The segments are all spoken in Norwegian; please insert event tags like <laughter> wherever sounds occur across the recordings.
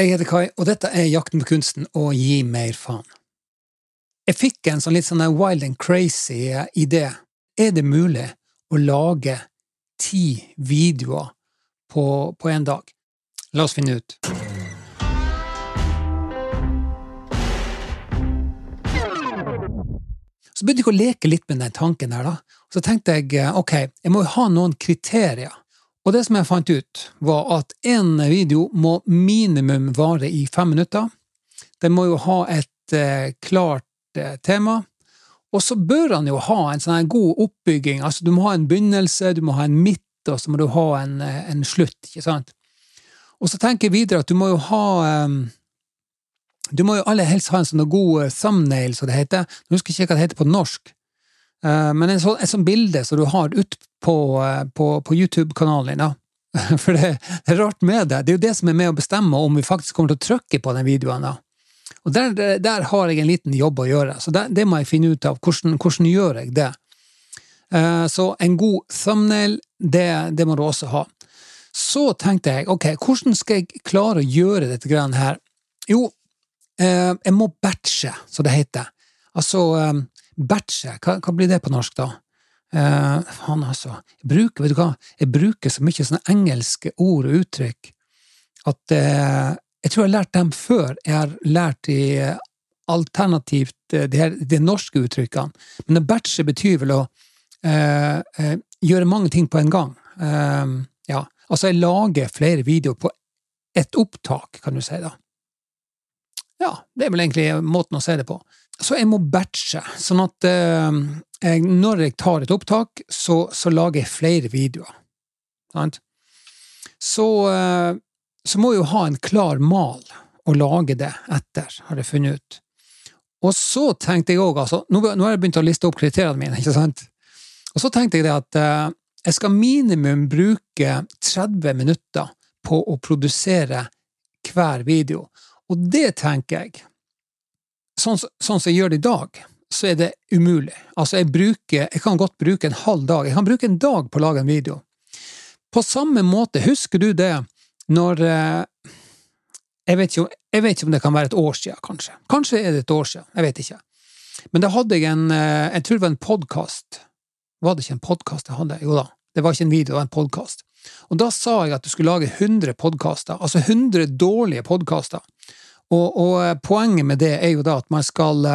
Jeg heter Kai, og dette er Jakten på kunsten og gi mer faen. Jeg fikk en sånn litt sånn wild and crazy idé. Er det mulig å lage ti videoer på, på en dag? La oss finne ut. Så begynte jeg å leke litt med den tanken der, da. Så tenkte jeg ok, jeg må jo ha noen kriterier. Og det som jeg fant ut, var at en video må minimum vare i fem minutter. Den må jo ha et eh, klart eh, tema. Og så bør han jo ha en sånn god oppbygging. Altså, du må ha en begynnelse, du må ha en midt, og så må du ha en, eh, en slutt, ikke sant? Og så tenker jeg videre at du må jo ha eh, Du må jo aller helst ha en sånn god eh, thumbnail, som det heter. Jeg husker ikke hva det heter på norsk. Eh, men et sånt, sånn bilde som du har ut på, eh, på, på YouTube-kanalen din, da. <laughs> For det, det, er rart med det. Det er jo det som er med å bestemme om vi faktisk kommer til å trykke på den videoen. da. Og der, der har jeg en liten jobb å gjøre, så det, det må jeg finne ut av. Hvordan, hvordan gjør jeg det? Uh, så en god thumbnail, det, det, må du også ha. Så tenkte jeg, ok, hvordan skal jeg klare å gjøre dette greiene her? Jo, uh, jeg må batche, som det heter. Altså, batche, hva, hva, blir det på norsk, da? Uh, faen, altså. Jeg bruker, vet du hva, jeg bruker så mye sånne engelske ord og uttrykk at eh, jeg tror jeg har lært dem før jeg har lært de alternativt de, her, de norske uttrykkene. Men å batche betyr vel å eh, gjøre mange ting på en gang. ja, altså jeg lager flere videoer på ett opptak, kan du si, da. Ja, det er vel egentlig måten å se det på. Så jeg må batche, sånn at jeg, når jeg tar et opptak, så, så lager jeg flere videoer. Sant? Så, eh, så må jeg jo ha en klar mal å lage det etter, har jeg funnet ut. Og så tenkte jeg òg, altså nå, nå, har jeg begynt å liste opp kriteriene mine, <laughs> ikke sant? Og så tenkte jeg det at uh, jeg skal minimum bruke 30 minutter på å produsere hver video. Og det tenker jeg, sånn, sånn som jeg gjør det i dag, så er det umulig. Altså, jeg bruker Jeg kan godt bruke en halv dag. Jeg kan bruke en dag på å lage en video. På samme måte, husker du det når eh, jeg vet, ikke, jeg vet ikke om det kan være et år siden, kanskje. Kanskje er det et år siden, jeg vet ikke. Men da hadde jeg en eh, Jeg tror det var en podkast. Var det ikke en podkast jeg hadde? Jo da, det var ikke en video, det var en podkast. Og da sa jeg at du skulle lage 100 podkaster, altså 100 dårlige podkaster. Og, og, eh, poenget med det er jo da at man skal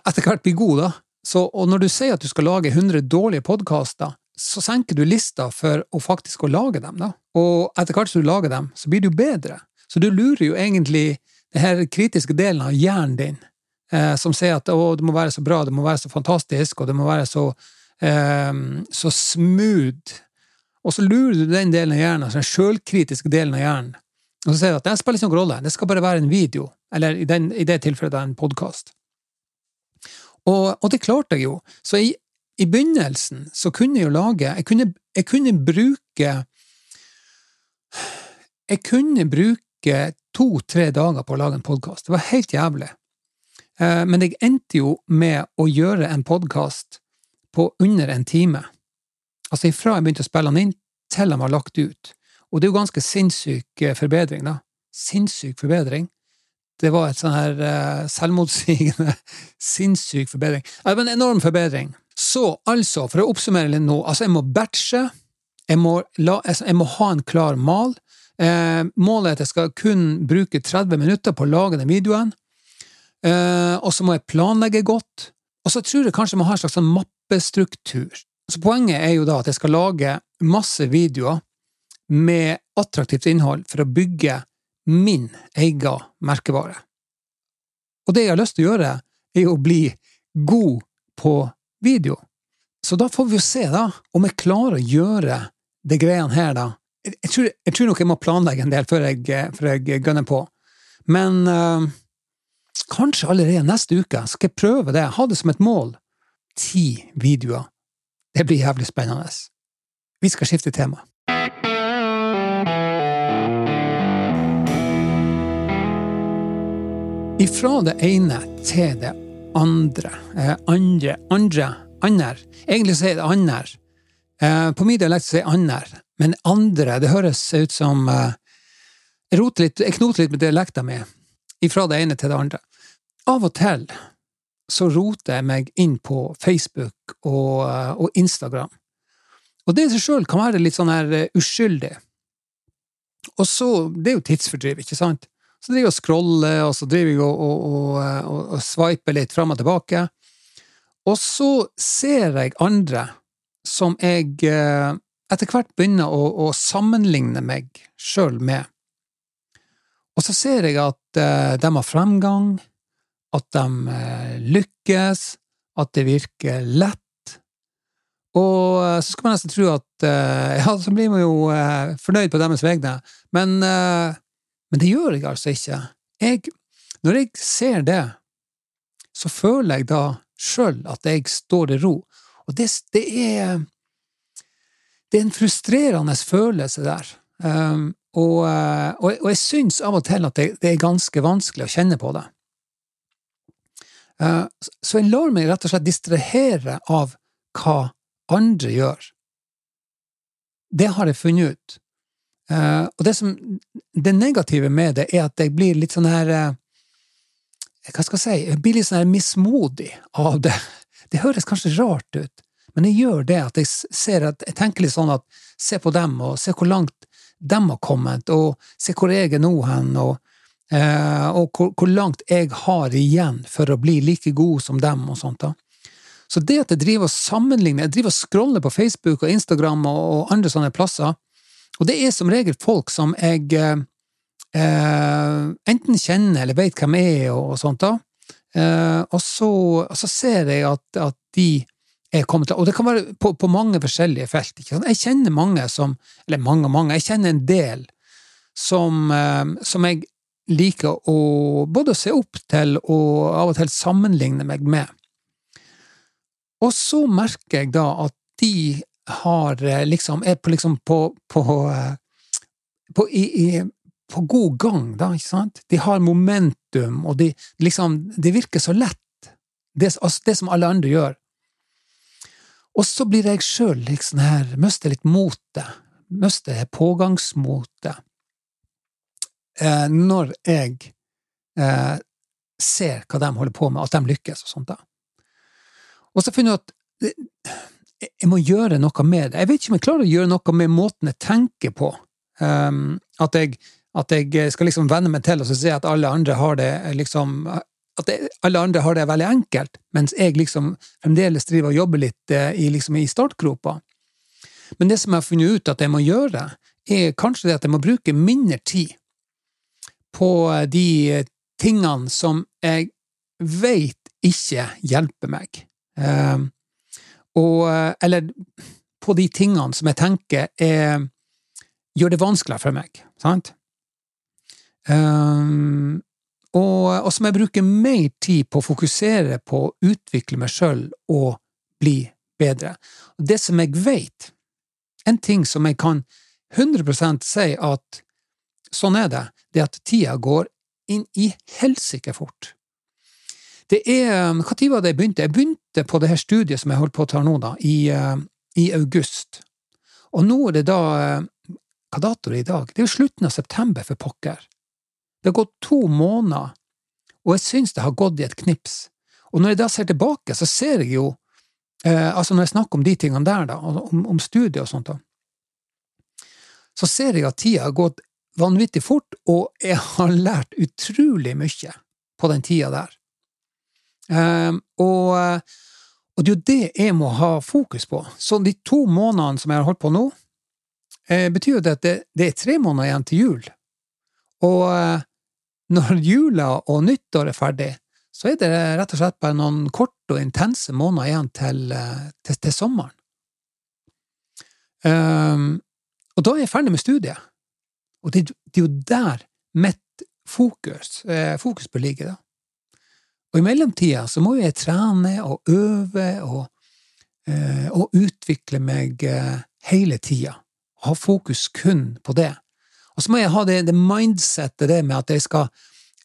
etter hvert bli god, da. Så, og når du sier at du skal lage 100 dårlige podkaster, så senker du lista for å faktisk å lage dem, da. Og etter hvert som du lager dem, så blir du bedre. Så du lurer jo egentlig det her kritiske delen av hjernen din, eh, som sier at å, det må være så bra, det må være så fantastisk, og det må være så, eh, så smooth. Og så lurer du den delen av hjernen, altså den sjølkritiske delen av hjernen, og så sier du at det spiller ikke noen rolle, det skal bare være en video, eller i, den, i det tilfellet en podkast. Og, og, det klarte jeg jo. Så i, i, begynnelsen så kunne jeg jo lage Jeg kunne, jeg kunne bruke Jeg kunne bruke to-tre dager på å lage en podkast. Det var helt jævlig. Eh, men jeg endte jo med å gjøre en podkast på under en time. Altså ifra jeg begynte å spille han inn, til han var lagt ut. Og det er jo ganske sinnssyk eh, forbedring, da. Sinnssyk forbedring. Det var et sånn her uh, selvmotsigende, <laughs> sinnssyk forbedring. Det var en enorm forbedring. Så altså, for å oppsummere litt nå, altså jeg må batche, jeg må, la, altså, jeg må ha en klar mal. Eh, målet er at jeg skal kun bruke 30 minutter på å lage den videoen. Eh, og så må jeg planlegge godt. Og så tror jeg kanskje jeg må ha en slags sånn mappestruktur. Så poenget er jo da at jeg skal lage masse videoer med attraktivt innhold for å bygge min egen merkevare. Og det jeg har lyst til å gjøre, er å bli god på video. Så da får vi jo se, da, om jeg klarer å gjøre det greiene her, da. Jeg tror, jeg tror, nok jeg må planlegge en del før jeg, før jeg gønner på. Men øh, kanskje allerede neste uke skal jeg prøve det. Ha det som et mål. Ti videoer. Det blir jævlig spennende. Vi skal skifte tema. Ifra det ene til det andre. Eh, andre, andre, ander. Egentlig så er det andre. Eh, på min dialekt så er andre, men andre det høres ut som eh, jeg, roter litt, jeg knoter litt med dialekta mi, ifra det ene til det andre. Av og til så roter jeg meg inn på Facebook og, og Instagram. Og det i seg sjøl kan være litt sånn her eh, uskyldig. Og så Det er jo tidsfordriv, ikke sant? Så driver jeg og scroller, og så driver jeg og, og, og, og sveiper litt fram og tilbake. Og så ser jeg andre som jeg eh, etter hvert begynner å, å sammenligne meg sjøl med. Og så ser jeg at de har fremgang, at de uh, lykkes, at det virker lett. Og uh, så skal man nesten tro at <laughs> Ja, så blir man jo fornøyd på deres vegne, men, men det gjør jeg altså ikke. Jeg, når jeg ser det, så føler jeg da sjøl at jeg står i ro. Og det, det er det er en frustrerende følelse der. Um, og, og, og, jeg syns av og til at det, det, er ganske vanskelig å kjenne på det. Uh, så jeg lar meg rett og slett distrahere av hva andre gjør. Det har jeg funnet ut. Uh, og det, som, det negative med det er at jeg blir litt sånn her Hva skal jeg si? Jeg blir litt sånn her mismodig av det. <laughs> Det høres kanskje rart ut, men jeg gjør det at jeg ser at jeg tenker litt sånn at se på dem, og se hvor langt dem har kommet, og se hvor jeg er nå hen, og, eh, og hvor, hvor, langt jeg har igjen for å bli like god som dem, og sånt. da. Så det at jeg driver og sammenligner, jeg driver og scroller på Facebook og Instagram og, og andre sånne plasser, og det er som regel folk som jeg eh, eh enten kjenner eller vet hvem er, og, og sånt, da. Eh, og, så, og, så, ser jeg at, at de er kommet til Og det kan være på, på mange forskjellige felt. Jeg kjenner mange som Eller mange og mange. Jeg kjenner en del som, eh, som jeg liker å både se opp til og av og til sammenligne meg med. Og så merker jeg da at de har eh, liksom Er på liksom på, på, eh, på, i, i, på god gang, da, ikke sant? De har momentum, og de liksom Det virker så lett, det, altså det som alle andre gjør. Og så blir jeg sjøl liksom her, mister litt motet, mister pågangsmotet, eh, når jeg eh, ser hva de holder på med, at de lykkes og sånt. da. Og så finner jeg at jeg må gjøre noe med det. Jeg vet ikke om jeg klarer å gjøre noe med måten jeg tenker på. Um, at, jeg, at, jeg, skal liksom venne meg til og se at alle andre har det liksom at det, alle andre har det veldig enkelt, mens jeg liksom fremdeles driver og jobber litt eh, i, liksom, i startgropa. Men det som jeg har funnet ut at jeg må gjøre, er kanskje det at jeg må bruke mindre tid på de tingene som jeg veit ikke hjelper meg. Eh, og, eller på de tingene som jeg tenker er, gjør det vanskeligere for meg. Sant? Um, og, og som jeg bruker mer tid på å fokusere på å utvikle meg sjøl og bli bedre. Det som jeg vet, en ting som jeg kan 100% si at sånn er det, det at tida går inn i helsike fort. Det er Når var det jeg begynte? Jeg begynte på det her studiet som jeg holdt på å ta nå, da, i, eh, i august. Og nå er det da eh, Hva dato er det i dag? Det er jo slutten av september, for pokker. Det har gått to måneder, og jeg syns det har gått i et knips. Og når jeg da ser tilbake, så ser jeg jo eh, Altså, når jeg snakker om de tingene der, da, om, om studiet og sånt, da, så ser jeg at tida har gått vanvittig fort, og jeg har lært utrolig mye på den tida der. Um, og, og, det er jo det jeg må ha fokus på. Så de to månedene som jeg har holdt på nå, eh, betyr jo det at det, det, er tre måneder igjen til jul. Og eh, når jula og nyttår er ferdig, så er det rett og slett bare noen korte og intense måneder igjen til, eh, til, til sommeren. Um, og da er jeg ferdig med studiet. Og det, det er jo der mitt fokus, eh, fokus bør ligge, da. Og i mellomtida så må jeg trene og øve og, eh, og utvikle meg eh, hele tida. Ha fokus kun på det. Og så må jeg ha det, det mindsettet det med at jeg skal,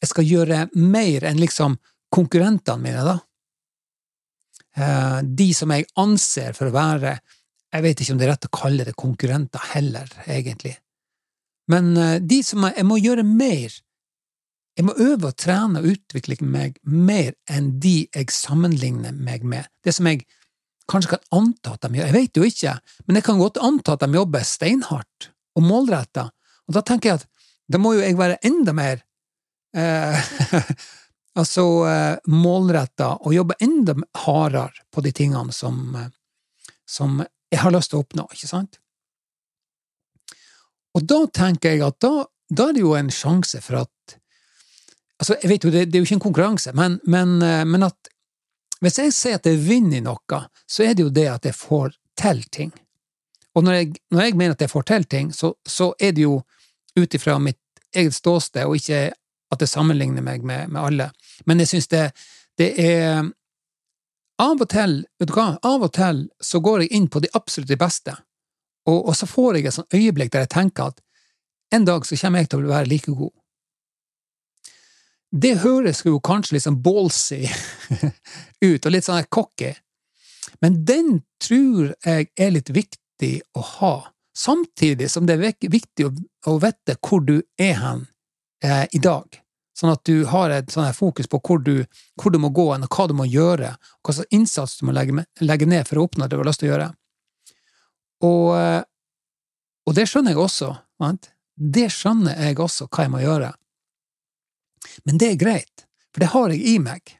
jeg skal gjøre mer enn liksom konkurrentene mine, da. Eh, de som jeg anser for å være Jeg vet ikke om det er rett å kalle det konkurrenter heller, egentlig. Men eh, de som jeg, jeg må gjøre mer. Jeg må øve og trene og utvikle meg mer enn de jeg sammenligner meg med. Det som jeg kanskje kan anta at de gjør. Jeg vet jo ikke, men jeg kan godt anta at de jobber steinhardt og målretta. Og da tenker jeg at da må jo jeg være enda mer eh, <laughs> altså eh, målretta og jobbe enda hardere på de tingene som, eh, som jeg har lyst til å oppnå, ikke sant? Og da tenker jeg at da, da er det jo en sjanse for at Altså, jeg vet jo, det, det er jo ikke en konkurranse, men, men, eh, men, at hvis jeg sier at jeg vinner i noe, så er det jo det at jeg får til ting. Og når jeg, når jeg mener at jeg får til ting, så, så er det jo ut ifra mitt eget ståsted, og ikke at jeg sammenligner meg med, med alle. Men jeg syns det, det er Av og til, vet du hva, av og til så går jeg inn på de absolutt beste, og, og så får jeg et sånt øyeblikk der jeg tenker at en dag så kommer jeg til å være like god. Det høres jo kanskje litt sånn ballsy <laughs> ut, og litt sånn cocky, men den tror jeg er litt viktig å ha, samtidig som det er viktig å, vite hvor du er hen eh, i dag, sånn at du har et sånn fokus på hvor du, hvor du må gå og hva du må gjøre, og hva slags innsats du må legge, legge, ned for å oppnå det du har lyst til å gjøre. Og, eh, og det skjønner jeg også. Sant? Det skjønner jeg også hva jeg må gjøre. Men det er greit, for det har jeg i meg.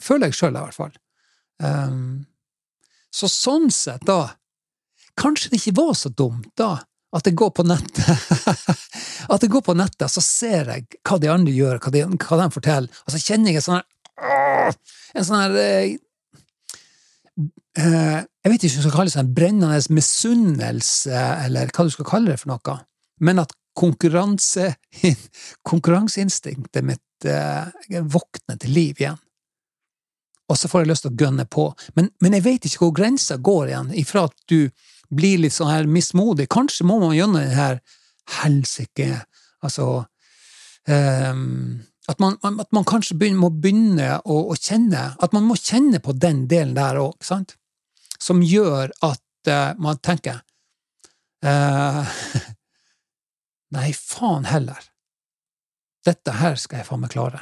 Føler jeg sjøl, i hvert fall. Um, så sånn sett, da, kanskje det ikke var så dumt, da, at jeg går på nettet <laughs> At jeg går på nettet, så ser jeg hva de andre gjør, hva de, hva de forteller, og så kjenner jeg sånn her En sånn her uh, Jeg vet ikke om jeg skal kalle det sånn brennende misunnelse, eller hva du skal kalle det for noe, men at konkurranse, <laughs> konkurranseinstinktet mitt eh, våkner til liv igjen. Og så får jeg lyst til å gønne på. Men, men jeg vet ikke hvor grensa går igjen, ifra at du blir litt sånn her mismodig. Kanskje må man gjennom den her helsike Altså um, at, man, at, man, kanskje begynner, må begynne å, å, kjenne At man må kjenne på den delen der òg, sant? Som gjør at uh, man tenker uh, <laughs> Nei, faen heller. Dette her skal jeg faen meg klare.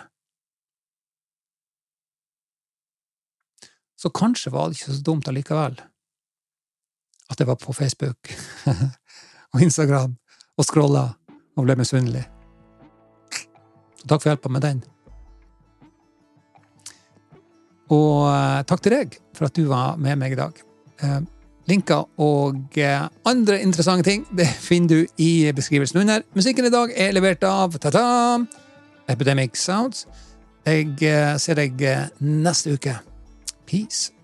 Så kanskje var det ikke så dumt allikevel at jeg var på Facebook <laughs> og Instagram og scrolla og ble misunnelig. Takk for hjelpa med den. Og eh, takk til deg for at du var med meg i dag. Eh, linker og eh, andre interessante ting det <laughs> finner du i beskrivelsen under. Musikken i dag er levert av ta-ta, Epidemic Sounds. Jeg ser deg neste uke. Peace.